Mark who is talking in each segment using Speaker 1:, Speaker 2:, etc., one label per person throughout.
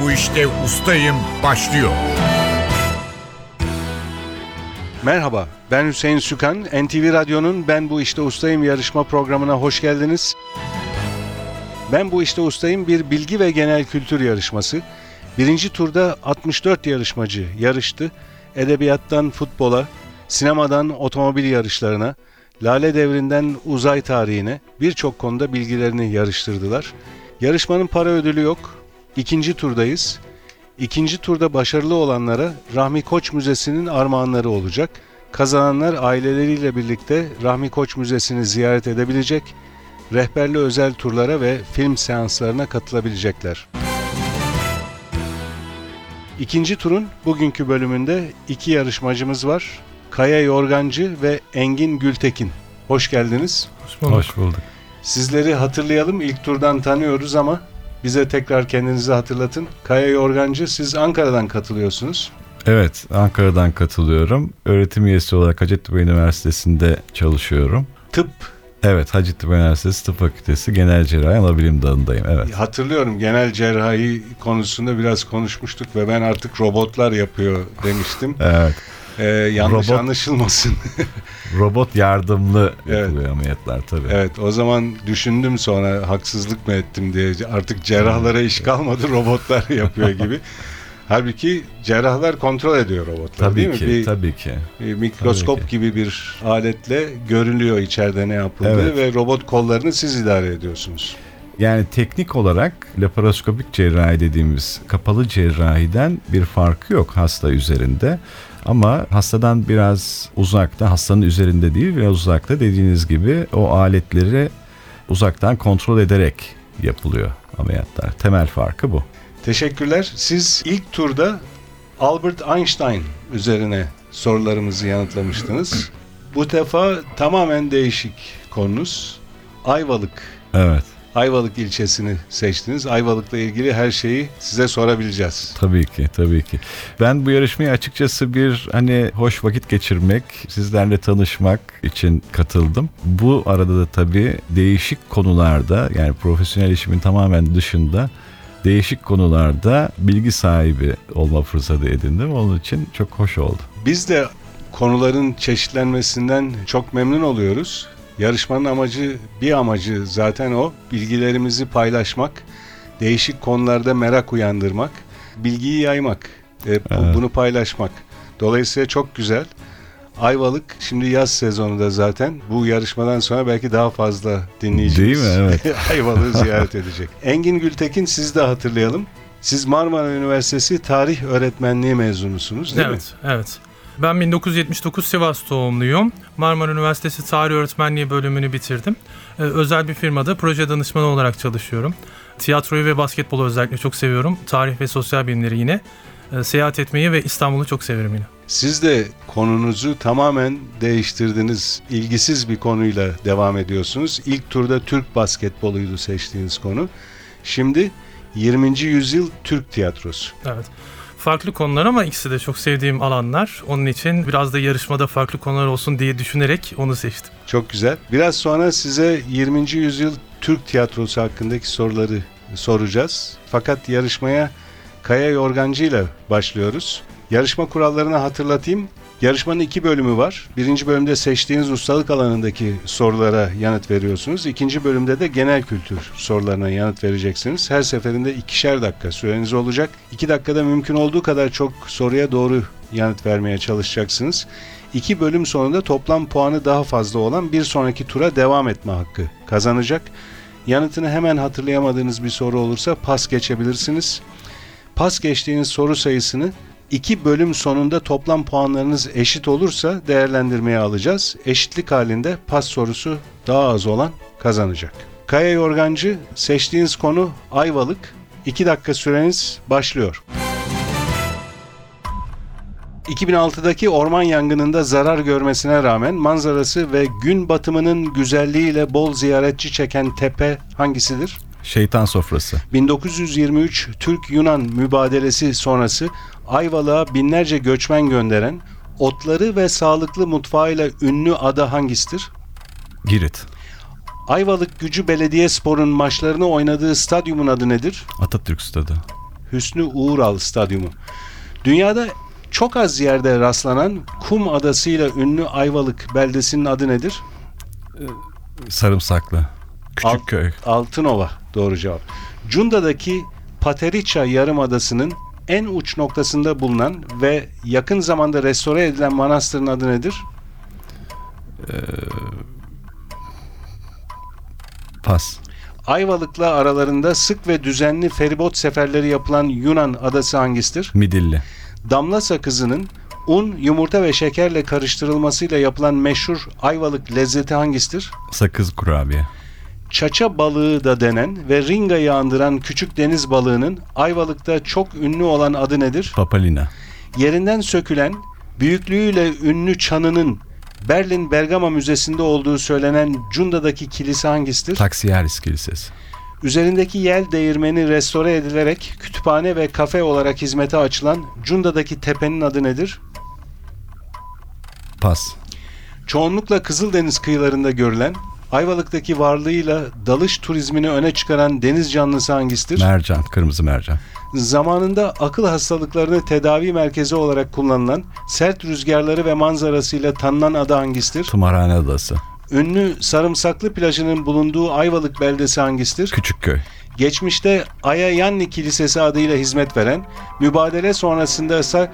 Speaker 1: bu işte ustayım başlıyor.
Speaker 2: Merhaba, ben Hüseyin Sükan. NTV Radyo'nun Ben Bu İşte Ustayım yarışma programına hoş geldiniz. Ben Bu İşte Ustayım bir bilgi ve genel kültür yarışması. Birinci turda 64 yarışmacı yarıştı. Edebiyattan futbola, sinemadan otomobil yarışlarına, Lale Devri'nden uzay tarihine birçok konuda bilgilerini yarıştırdılar. Yarışmanın para ödülü yok. İkinci turdayız. İkinci turda başarılı olanlara Rahmi Koç Müzesi'nin armağanları olacak. Kazananlar aileleriyle birlikte Rahmi Koç Müzesi'ni ziyaret edebilecek, rehberli özel turlara ve film seanslarına katılabilecekler. İkinci turun bugünkü bölümünde iki yarışmacımız var. Kaya Yorgancı ve Engin Gültekin. Hoş geldiniz.
Speaker 3: Hoş bulduk.
Speaker 2: Sizleri hatırlayalım. İlk turdan tanıyoruz ama bize tekrar kendinizi hatırlatın. Kaya Yorgancı siz Ankara'dan katılıyorsunuz.
Speaker 3: Evet, Ankara'dan katılıyorum. Öğretim üyesi olarak Hacettepe Üniversitesi'nde çalışıyorum.
Speaker 2: Tıp
Speaker 3: Evet, Hacettepe Üniversitesi Tıp Fakültesi Genel Cerrahi Anabilim Dalı'ndayım. Evet.
Speaker 2: hatırlıyorum genel cerrahi konusunda biraz konuşmuştuk ve ben artık robotlar yapıyor demiştim.
Speaker 3: Evet.
Speaker 2: Ee, yanlış
Speaker 3: Robot-
Speaker 2: anlaşılmasın.
Speaker 3: Robot yardımlı
Speaker 2: Evet.
Speaker 3: yapılıyor ameliyatlar tabii.
Speaker 2: evet o zaman düşündüm sonra haksızlık mı ettim diye artık cerrahlara iş kalmadı robotlar yapıyor gibi. Halbuki cerrahlar kontrol ediyor robotlar
Speaker 3: Tabii
Speaker 2: değil
Speaker 3: ki,
Speaker 2: mi? Bir,
Speaker 3: tabii ki.
Speaker 2: bir mikroskop
Speaker 3: Tabii ki.
Speaker 2: gibi bir aletle görülüyor içeride ne yapıldığı
Speaker 3: Evet.
Speaker 2: ve robot kollarını siz idare ediyorsunuz.
Speaker 3: Yani teknik olarak laparoskopik cerrahi dediğimiz kapalı cerrahiden bir farkı yok hasta üzerinde. Ama hastadan biraz uzakta, hastanın üzerinde değil biraz uzakta dediğiniz gibi o aletleri uzaktan kontrol ederek yapılıyor ameliyatlar. Temel farkı bu.
Speaker 2: Teşekkürler. Siz ilk turda Albert Einstein üzerine sorularımızı yanıtlamıştınız. Bu defa tamamen değişik konunuz. Ayvalık.
Speaker 3: Evet,
Speaker 2: Ayvalık ilçesini seçtiniz. Ayvalık'la ilgili her şeyi size sorabileceğiz.
Speaker 3: tabii ki, tabii ki. Ben bu yarışmaya açıkçası bir hani hoş vakit geçirmek, sizlerle tanışmak için katıldım. Bu arada da tabii değişik konularda yani profesyonel işimin tamamen dışında değişik konularda bilgi sahibi olma fırsatı edindim. Onun için çok hoş oldu.
Speaker 2: Biz de konuların çeşitlenmesinden çok memnun oluyoruz. Yarışmanın amacı, bir amacı zaten o. Bilgilerimizi paylaşmak, değişik konularda merak uyandırmak, bilgiyi yaymak, e,
Speaker 3: Evet.
Speaker 2: bunu paylaşmak. Dolayısıyla çok güzel. Ayvalık şimdi yaz sezonu da zaten. Bu yarışmadan sonra belki daha fazla dinleyicimiz
Speaker 3: Değil mi? Evet.
Speaker 2: Ayvalık'ı ziyaret edecek. Engin Gültekin siz de hatırlayalım. Siz Marmara Üniversitesi Tarih Öğretmenliği mezunusunuz değil mi?
Speaker 4: evet, evet. Ben 1979 Sivas doğumluyum. Marmara Üniversitesi Tarih Öğretmenliği bölümünü bitirdim. Ee, özel bir firmada proje danışmanı olarak çalışıyorum. Tiyatroyu ve basketbolu özellikle çok seviyorum. Tarih ve sosyal bilimleri yine. Ee, seyahat etmeyi ve İstanbul'u çok severim yine.
Speaker 2: Siz de konunuzu tamamen değiştirdiniz. İlgisiz bir konuyla devam ediyorsunuz. İlk turda Türk basketboluydu seçtiğiniz konu. Şimdi 20. yüzyıl Türk tiyatrosu.
Speaker 4: Evet. Farklı konular ama ikisi de çok sevdiğim alanlar. Onun için biraz da yarışmada farklı konular olsun diye düşünerek onu seçtim.
Speaker 2: Çok güzel. Biraz sonra size 20. yüzyıl Türk tiyatrosu hakkındaki soruları soracağız. Fakat yarışmaya Kaya Yorgancı ile başlıyoruz. Yarışma kurallarını hatırlatayım. Yarışmanın iki bölümü var. Birinci bölümde seçtiğiniz ustalık alanındaki sorulara yanıt veriyorsunuz. İkinci bölümde de genel kültür sorularına yanıt vereceksiniz. Her seferinde ikişer dakika süreniz olacak. İki dakikada mümkün olduğu kadar çok soruya doğru yanıt vermeye çalışacaksınız. İki bölüm sonunda toplam puanı daha fazla olan bir sonraki tura devam etme hakkı kazanacak. Yanıtını hemen hatırlayamadığınız bir soru olursa pas geçebilirsiniz. Pas geçtiğiniz soru sayısını iki bölüm sonunda toplam puanlarınız eşit olursa değerlendirmeye alacağız. Eşitlik halinde pas sorusu daha az olan kazanacak. Kaya Yorgancı seçtiğiniz konu Ayvalık. 2 dakika süreniz başlıyor. 2006'daki orman yangınında zarar görmesine rağmen manzarası ve gün batımının güzelliğiyle bol ziyaretçi çeken tepe hangisidir?
Speaker 3: Şeytan sofrası.
Speaker 2: 1923 Türk-Yunan mübadelesi sonrası Ayvalık'a binlerce göçmen gönderen, otları ve sağlıklı mutfağıyla ünlü ada hangisidir?
Speaker 3: Girit.
Speaker 2: Ayvalık Gücü Belediyespor'un maçlarını oynadığı stadyumun adı nedir?
Speaker 3: Atatürk Stadı.
Speaker 2: Hüsnü Uğural Stadyumu. Dünyada çok az yerde rastlanan kum adasıyla ünlü Ayvalık beldesinin adı nedir?
Speaker 3: Sarımsaklı. Küçük
Speaker 2: Alt-. Altınova doğru cevap. Cunda'daki Pateriça Yarımadası'nın en uç noktasında bulunan ve yakın zamanda restore edilen manastırın adı nedir?
Speaker 3: Pas.
Speaker 2: Ayvalık'la aralarında sık ve düzenli feribot seferleri yapılan Yunan adası hangisidir?
Speaker 3: Midilli.
Speaker 2: Damla sakızının un, yumurta ve şekerle karıştırılmasıyla yapılan meşhur Ayvalık lezzeti hangisidir?
Speaker 3: Sakız kurabiye.
Speaker 2: Çaça balığı da denen ve ringayı andıran küçük deniz balığının Ayvalık'ta çok ünlü olan adı nedir?
Speaker 3: Papalina.
Speaker 2: Yerinden sökülen, büyüklüğüyle ünlü çanının Berlin Bergama Müzesi'nde olduğu söylenen Cunda'daki kilise hangisidir?
Speaker 3: Taksiyeris Kilisesi.
Speaker 2: Üzerindeki yel değirmeni restore edilerek kütüphane ve kafe olarak hizmete açılan Cunda'daki tepenin adı nedir?
Speaker 3: Pas.
Speaker 2: Çoğunlukla Kızıldeniz kıyılarında görülen, Ayvalık'taki varlığıyla dalış turizmini öne çıkaran deniz canlısı hangisidir?
Speaker 3: Mercan. Kırmızı mercan.
Speaker 2: Zamanında akıl hastalıklarını tedavi merkezi olarak kullanılan, sert rüzgarları ve manzarasıyla tanınan adı hangisidir?
Speaker 3: Tımarhane Adası.
Speaker 2: Ünlü Sarımsaklı plajının bulunduğu Ayvalık beldesi hangisidir?
Speaker 3: Küçük köy.
Speaker 2: Geçmişte Aya Yanni Kilisesi adıyla hizmet veren, mübadele sonrasında ise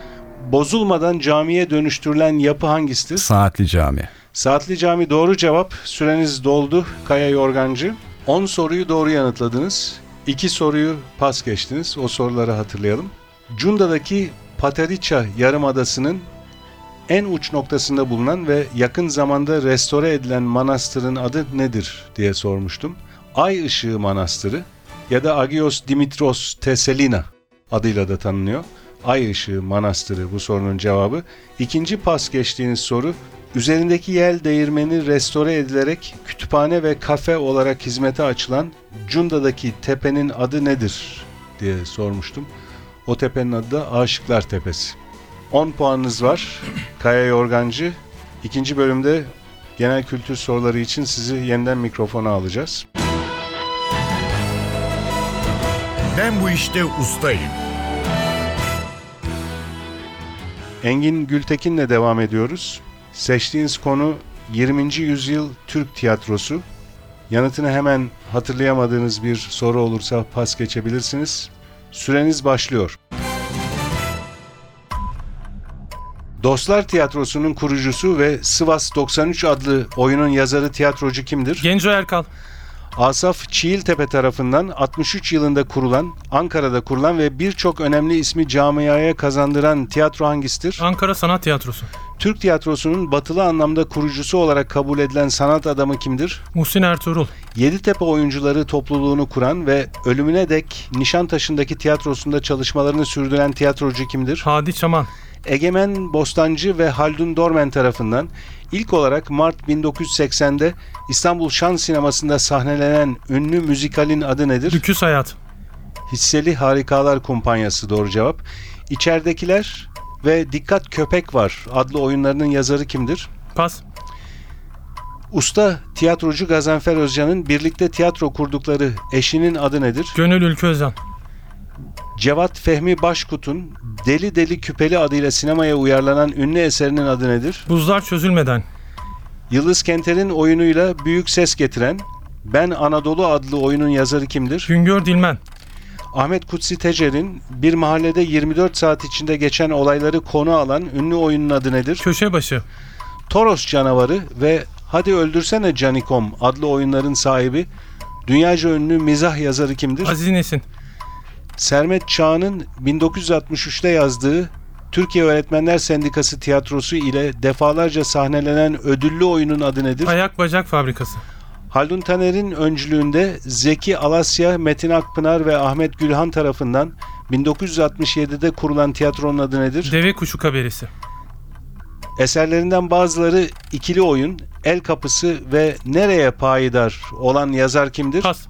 Speaker 2: bozulmadan camiye dönüştürülen yapı hangisidir?
Speaker 3: Saatli Cami.
Speaker 2: Saatli Cami doğru cevap. Süreniz doldu Kaya Yorgancı. 10 soruyu doğru yanıtladınız. 2 soruyu pas geçtiniz. O soruları hatırlayalım. Cunda'daki Pateriça Yarımadası'nın en uç noktasında bulunan ve yakın zamanda restore edilen manastırın adı nedir diye sormuştum. Ay Işığı Manastırı ya da Agios Dimitros Teselina adıyla da tanınıyor. Ay Işığı Manastırı bu sorunun cevabı. İkinci pas geçtiğiniz soru üzerindeki yel değirmeni restore edilerek kütüphane ve kafe olarak hizmete açılan Cunda'daki tepenin adı nedir diye sormuştum. O tepenin adı da Aşıklar Tepesi. 10 puanınız var. Kaya Yorgancı. İkinci bölümde genel kültür soruları için sizi yeniden mikrofona alacağız.
Speaker 1: Ben bu işte ustayım.
Speaker 2: Engin Gültekin'le devam ediyoruz. Seçtiğiniz konu 20. yüzyıl Türk tiyatrosu. Yanıtını hemen hatırlayamadığınız bir soru olursa pas geçebilirsiniz. Süreniz başlıyor. Dostlar Tiyatrosu'nun kurucusu ve Sivas 93 adlı oyunun yazarı tiyatrocu kimdir?
Speaker 4: Genco Erkal.
Speaker 2: Asaf Çiğiltepe tarafından 63 yılında kurulan, Ankara'da kurulan ve birçok önemli ismi camiaya kazandıran tiyatro hangisidir?
Speaker 4: Ankara Sanat Tiyatrosu.
Speaker 2: Türk tiyatrosunun batılı anlamda kurucusu olarak kabul edilen sanat adamı kimdir?
Speaker 4: Muhsin Ertuğrul.
Speaker 2: Yeditepe oyuncuları topluluğunu kuran ve ölümüne dek Nişantaşı'ndaki tiyatrosunda çalışmalarını sürdüren tiyatrocu kimdir?
Speaker 4: Hadi Çaman.
Speaker 2: Egemen Bostancı ve Haldun Dormen tarafından ilk olarak Mart 1980'de İstanbul Şan Sineması'nda sahnelenen ünlü müzikalin adı nedir?
Speaker 4: Lüküs Hayat.
Speaker 2: Hisseli Harikalar Kumpanyası doğru cevap. İçeridekiler ve Dikkat Köpek Var adlı oyunlarının yazarı kimdir?
Speaker 4: Pas.
Speaker 2: Usta tiyatrocu Gazanfer Özcan'ın birlikte tiyatro kurdukları eşinin adı nedir?
Speaker 4: Gönül Ülkü Özcan.
Speaker 2: Cevat Fehmi Başkut'un Deli Deli Küpeli adıyla sinemaya uyarlanan ünlü eserinin adı nedir?
Speaker 4: Buzlar Çözülmeden.
Speaker 2: Yıldız Kenter'in oyunuyla büyük ses getiren Ben Anadolu adlı oyunun yazarı kimdir?
Speaker 4: Güngör Dilmen.
Speaker 2: Ahmet Kutsi Tecer'in bir mahallede 24 saat içinde geçen olayları konu alan ünlü oyunun adı nedir?
Speaker 4: Köşe Başı.
Speaker 2: Toros Canavarı ve Hadi Öldürsene Canikom adlı oyunların sahibi dünyaca ünlü mizah yazarı kimdir?
Speaker 4: Aziz Nesin.
Speaker 2: Sermet Çağan'ın 1963'te yazdığı Türkiye Öğretmenler Sendikası tiyatrosu ile defalarca sahnelenen ödüllü oyunun adı nedir?
Speaker 4: Ayak Bacak Fabrikası.
Speaker 2: Haldun Taner'in öncülüğünde Zeki Alasya, Metin Akpınar ve Ahmet Gülhan tarafından 1967'de kurulan tiyatronun adı nedir?
Speaker 4: Deve Kuşu Kaberisi.
Speaker 2: Eserlerinden bazıları ikili oyun, El Kapısı ve Nereye Payidar olan yazar kimdir?
Speaker 4: Pas.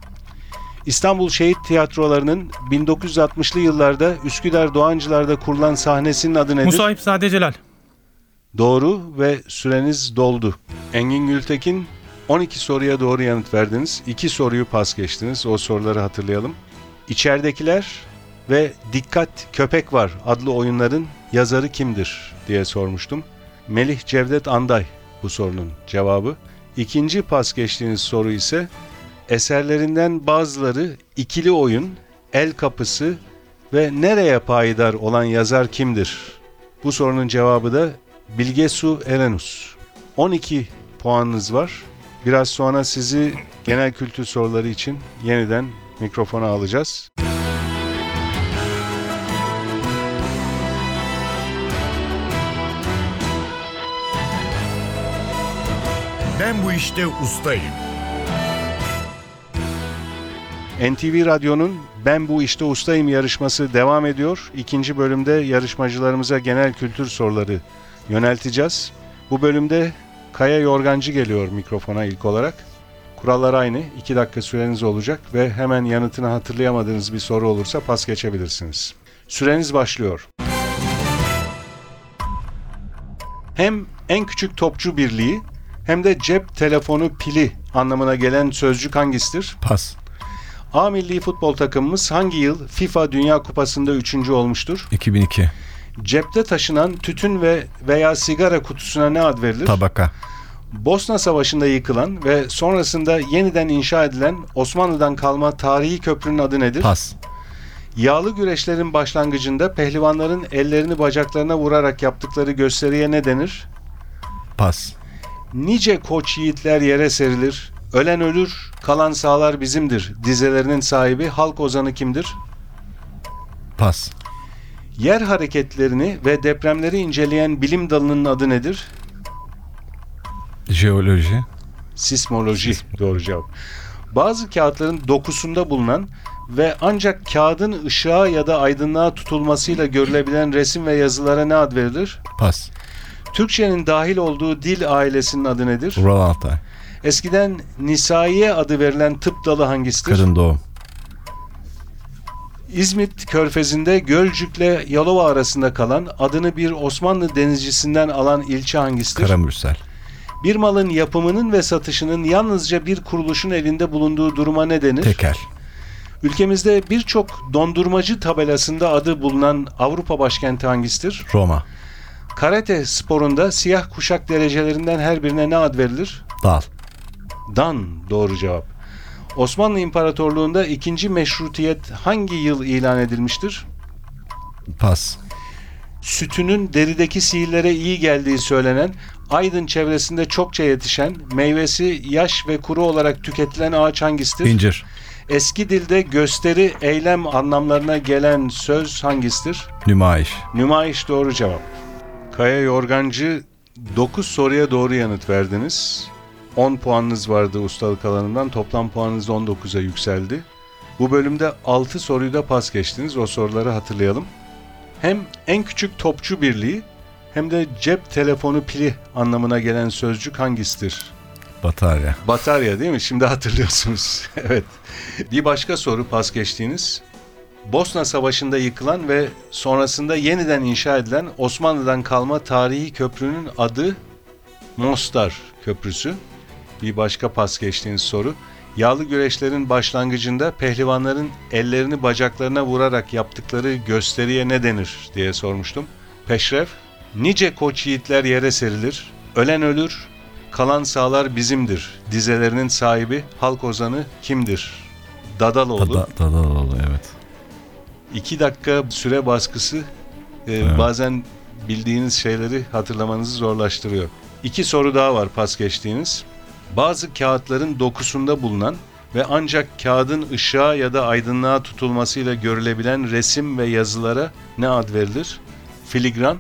Speaker 2: İstanbul Şehit Tiyatroları'nın 1960'lı yıllarda Üsküdar Doğancılar'da kurulan sahnesinin adı nedir?
Speaker 4: Musahip Sade Celal.
Speaker 2: Doğru ve süreniz doldu. Engin Gültekin 12 soruya doğru yanıt verdiniz. 2 soruyu pas geçtiniz. O soruları hatırlayalım. İçeridekiler ve Dikkat Köpek Var adlı oyunların yazarı kimdir diye sormuştum. Melih Cevdet Anday bu sorunun cevabı. İkinci pas geçtiğiniz soru ise eserlerinden bazıları ikili oyun, el kapısı ve nereye payidar olan yazar kimdir? Bu sorunun cevabı da Bilge Su Erenus. 12 puanınız var. Biraz sonra sizi genel kültür soruları için yeniden mikrofona alacağız.
Speaker 1: Ben bu işte ustayım.
Speaker 2: NTV Radyo'nun Ben Bu İşte Ustayım yarışması devam ediyor. İkinci bölümde yarışmacılarımıza genel kültür soruları yönelteceğiz. Bu bölümde Kaya Yorgancı geliyor mikrofona ilk olarak. Kurallar aynı. 2 dakika süreniz olacak ve hemen yanıtını hatırlayamadığınız bir soru olursa pas geçebilirsiniz. Süreniz başlıyor. Hem en küçük topçu birliği hem de cep telefonu pili anlamına gelen sözcük hangisidir?
Speaker 3: Pas.
Speaker 2: A milli futbol takımımız hangi yıl FIFA Dünya Kupası'nda üçüncü olmuştur?
Speaker 3: 2002.
Speaker 2: Cepte taşınan tütün ve veya sigara kutusuna ne ad verilir?
Speaker 3: Tabaka.
Speaker 2: Bosna Savaşı'nda yıkılan ve sonrasında yeniden inşa edilen Osmanlı'dan kalma tarihi köprünün adı nedir?
Speaker 3: Pas.
Speaker 2: Yağlı güreşlerin başlangıcında pehlivanların ellerini bacaklarına vurarak yaptıkları gösteriye ne denir?
Speaker 3: Pas.
Speaker 2: Nice koç yiğitler yere serilir, ölen ölür, kalan sağlar bizimdir. Dizelerinin sahibi halk ozanı kimdir?
Speaker 3: Pas.
Speaker 2: Yer hareketlerini ve depremleri inceleyen bilim dalının adı nedir?
Speaker 3: Jeoloji.
Speaker 2: Sismoloji doğru cevap. Bazı kağıtların dokusunda bulunan ve ancak kağıdın ışığa ya da aydınlığa tutulmasıyla görülebilen resim ve yazılara ne ad verilir?
Speaker 3: Pas.
Speaker 2: Türkçenin dahil olduğu dil ailesinin adı nedir?
Speaker 3: Ural Altay.
Speaker 2: Eskiden Nisaiye adı verilen tıp dalı hangisidir?
Speaker 3: Kadın doğum.
Speaker 2: İzmit Körfezi'nde Gölcük'le Yalova arasında kalan adını bir Osmanlı denizcisinden alan ilçe hangisidir?
Speaker 3: Karamürsel.
Speaker 2: Bir malın yapımının ve satışının yalnızca bir kuruluşun elinde bulunduğu duruma ne denir?
Speaker 3: Tekel.
Speaker 2: Ülkemizde birçok dondurmacı tabelasında adı bulunan Avrupa başkenti hangisidir?
Speaker 3: Roma.
Speaker 2: Karate sporunda siyah kuşak derecelerinden her birine ne ad verilir?
Speaker 3: Dal.
Speaker 2: Dan doğru cevap. Osmanlı İmparatorluğu'nda ikinci meşrutiyet hangi yıl ilan edilmiştir?
Speaker 3: Pas.
Speaker 2: Sütünün derideki sihirlere iyi geldiği söylenen, Aydın çevresinde çokça yetişen, meyvesi yaş ve kuru olarak tüketilen ağaç hangisidir?
Speaker 3: İncir.
Speaker 2: Eski dilde gösteri, eylem anlamlarına gelen söz hangisidir?
Speaker 3: Nümayiş.
Speaker 2: Nümayiş doğru cevap. Kaya Yorgancı 9 soruya doğru yanıt verdiniz. 10 puanınız vardı ustalık alanından. Toplam puanınız 19'a yükseldi. Bu bölümde 6 soruyu da pas geçtiniz. O soruları hatırlayalım. Hem en küçük topçu birliği hem de cep telefonu pili anlamına gelen sözcük hangisidir?
Speaker 3: Batarya.
Speaker 2: Batarya değil mi? Şimdi hatırlıyorsunuz. evet. Bir başka soru pas geçtiğiniz. Bosna Savaşı'nda yıkılan ve sonrasında yeniden inşa edilen Osmanlı'dan kalma tarihi köprünün adı Mostar Köprüsü. Bir başka pas geçtiğiniz soru. Yağlı güreşlerin başlangıcında pehlivanların ellerini bacaklarına vurarak yaptıkları gösteriye ne denir diye sormuştum. Peşref, nice koç yiğitler yere serilir, ölen ölür, kalan sağlar bizimdir. Dizelerinin sahibi halk ozanı kimdir? Dadaloğlu.
Speaker 3: Dada, Dadaloğlu evet.
Speaker 2: İki dakika süre baskısı e,
Speaker 3: Evet.
Speaker 2: bazen bildiğiniz şeyleri hatırlamanızı zorlaştırıyor. İki soru daha var pas geçtiğiniz. Bazı kağıtların dokusunda bulunan ve ancak kağıdın ışığa ya da aydınlığa tutulmasıyla görülebilen resim ve yazılara ne ad verilir? Filigran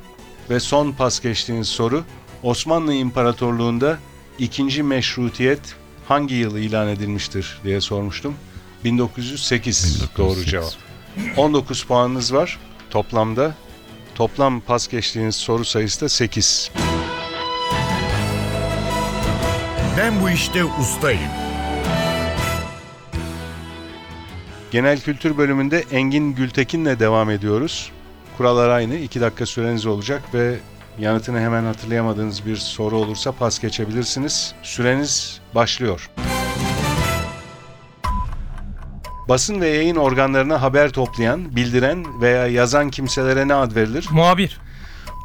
Speaker 2: ve son pas geçtiğiniz soru Osmanlı İmparatorluğu'nda ikinci meşrutiyet hangi yıl ilan edilmiştir diye sormuştum. 1908, doğru
Speaker 3: 1908.
Speaker 2: cevap. 19 puanınız var toplamda. Toplam pas geçtiğiniz soru sayısı da 8.
Speaker 1: Ben bu işte ustayım.
Speaker 2: Genel kültür bölümünde Engin Gültekin'le devam ediyoruz. Kurallar aynı. 2 dakika süreniz olacak ve yanıtını hemen hatırlayamadığınız bir soru olursa pas geçebilirsiniz. Süreniz başlıyor. Basın ve yayın organlarına haber toplayan, bildiren veya yazan kimselere ne ad verilir?
Speaker 4: Muhabir.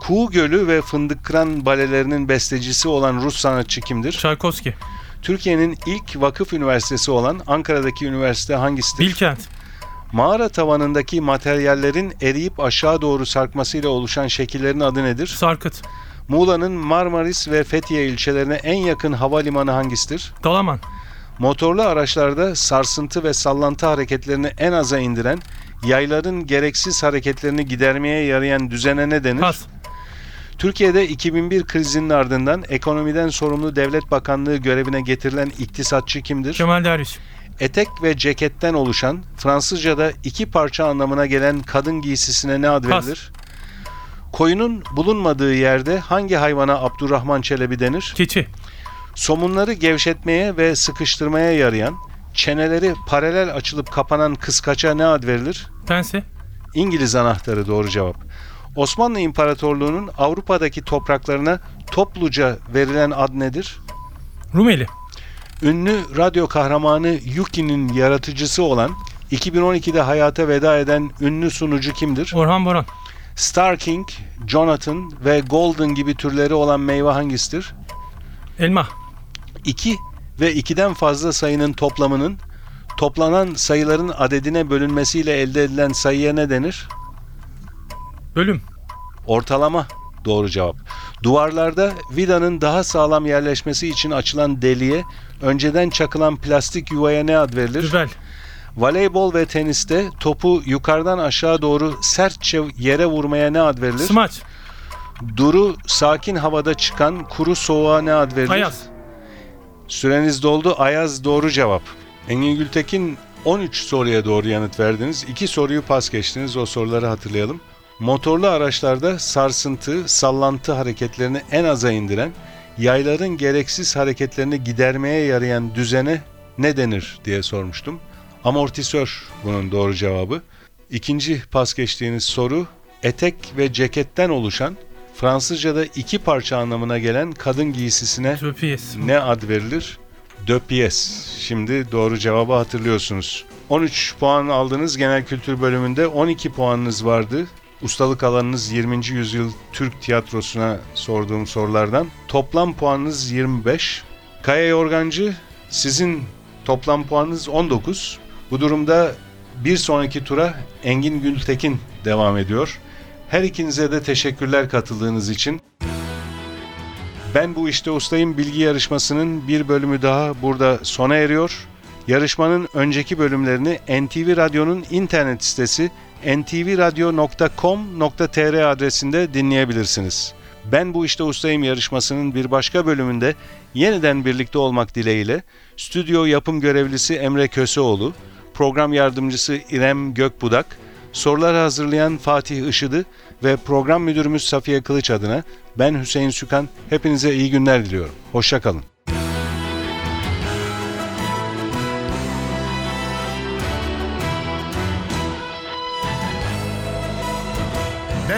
Speaker 2: Kuğu Gölü ve Fındık Kıran balelerinin bestecisi olan Rus sanatçı kimdir?
Speaker 4: Çaykovski.
Speaker 2: Türkiye'nin ilk vakıf üniversitesi olan Ankara'daki üniversite hangisidir?
Speaker 4: Bilkent.
Speaker 2: Mağara tavanındaki materyallerin eriyip aşağı doğru sarkmasıyla oluşan şekillerin adı nedir?
Speaker 4: Sarkıt.
Speaker 2: Muğla'nın Marmaris ve Fethiye ilçelerine en yakın havalimanı hangisidir?
Speaker 4: Dalaman.
Speaker 2: Motorlu araçlarda sarsıntı ve sallantı hareketlerini en aza indiren, yayların gereksiz hareketlerini gidermeye yarayan düzene ne denir?
Speaker 4: Pas.
Speaker 2: Türkiye'de 2001 krizinin ardından ekonomiden sorumlu devlet bakanlığı görevine getirilen iktisatçı kimdir?
Speaker 4: Kemal Derviş.
Speaker 2: Etek ve ceketten oluşan, Fransızca'da iki parça anlamına gelen kadın giysisine ne ad
Speaker 4: Pas.
Speaker 2: verilir? Koyunun bulunmadığı yerde hangi hayvana Abdurrahman Çelebi denir?
Speaker 4: Keçi.
Speaker 2: Somunları gevşetmeye ve sıkıştırmaya yarayan, çeneleri paralel açılıp kapanan kıskaça ne ad verilir?
Speaker 4: Pense.
Speaker 2: İngiliz anahtarı doğru cevap. Osmanlı İmparatorluğu'nun Avrupa'daki topraklarına topluca verilen ad nedir?
Speaker 4: Rumeli.
Speaker 2: Ünlü radyo kahramanı Yuki'nin yaratıcısı olan 2012'de hayata veda eden ünlü sunucu kimdir?
Speaker 4: Orhan Boran.
Speaker 2: Star King, Jonathan ve Golden gibi türleri olan meyve hangisidir?
Speaker 4: Elma.
Speaker 2: 2 ve 2'den fazla sayının toplamının toplanan sayıların adedine bölünmesiyle elde edilen sayıya ne denir?
Speaker 4: Bölüm.
Speaker 2: Ortalama doğru cevap. Duvarlarda vidanın daha sağlam yerleşmesi için açılan deliğe önceden çakılan plastik yuvaya ne ad verilir?
Speaker 4: Düvel.
Speaker 2: Voleybol ve teniste topu yukarıdan aşağı doğru sertçe yere vurmaya ne ad verilir?
Speaker 4: Smaç.
Speaker 2: Duru sakin havada çıkan kuru soğuğa ne ad verilir?
Speaker 4: Ayaz.
Speaker 2: Süreniz doldu. Ayaz doğru cevap. Engin Gültekin 13 soruya doğru yanıt verdiniz. 2 soruyu pas geçtiniz. O soruları hatırlayalım. Motorlu araçlarda sarsıntı, sallantı hareketlerini en aza indiren, yayların gereksiz hareketlerini gidermeye yarayan düzene ne denir diye sormuştum. Amortisör bunun doğru cevabı. İkinci pas geçtiğiniz soru etek ve ceketten oluşan Fransızca'da iki parça anlamına gelen kadın giysisine
Speaker 4: Töpiyes.
Speaker 2: ne ad verilir? Pièce. Şimdi doğru cevabı hatırlıyorsunuz. 13 puan aldınız genel kültür bölümünde. 12 puanınız vardı. Ustalık alanınız 20. yüzyıl Türk tiyatrosuna sorduğum sorulardan. Toplam puanınız 25. Kaya Yorgancı sizin toplam puanınız 19. Bu durumda bir sonraki tura Engin Gültekin devam ediyor. Her ikinize de teşekkürler katıldığınız için. Ben bu işte ustayım bilgi yarışmasının bir bölümü daha burada sona eriyor. Yarışmanın önceki bölümlerini NTV Radyo'nun internet sitesi ntvradio.com.tr adresinde dinleyebilirsiniz. Ben bu işte ustayım yarışmasının bir başka bölümünde yeniden birlikte olmak dileğiyle stüdyo yapım görevlisi Emre Köseoğlu, program yardımcısı İrem Gökbudak, soruları hazırlayan Fatih Işıdı ve program müdürümüz Safiye Kılıç adına ben Hüseyin Sükan hepinize iyi günler diliyorum. Hoşçakalın.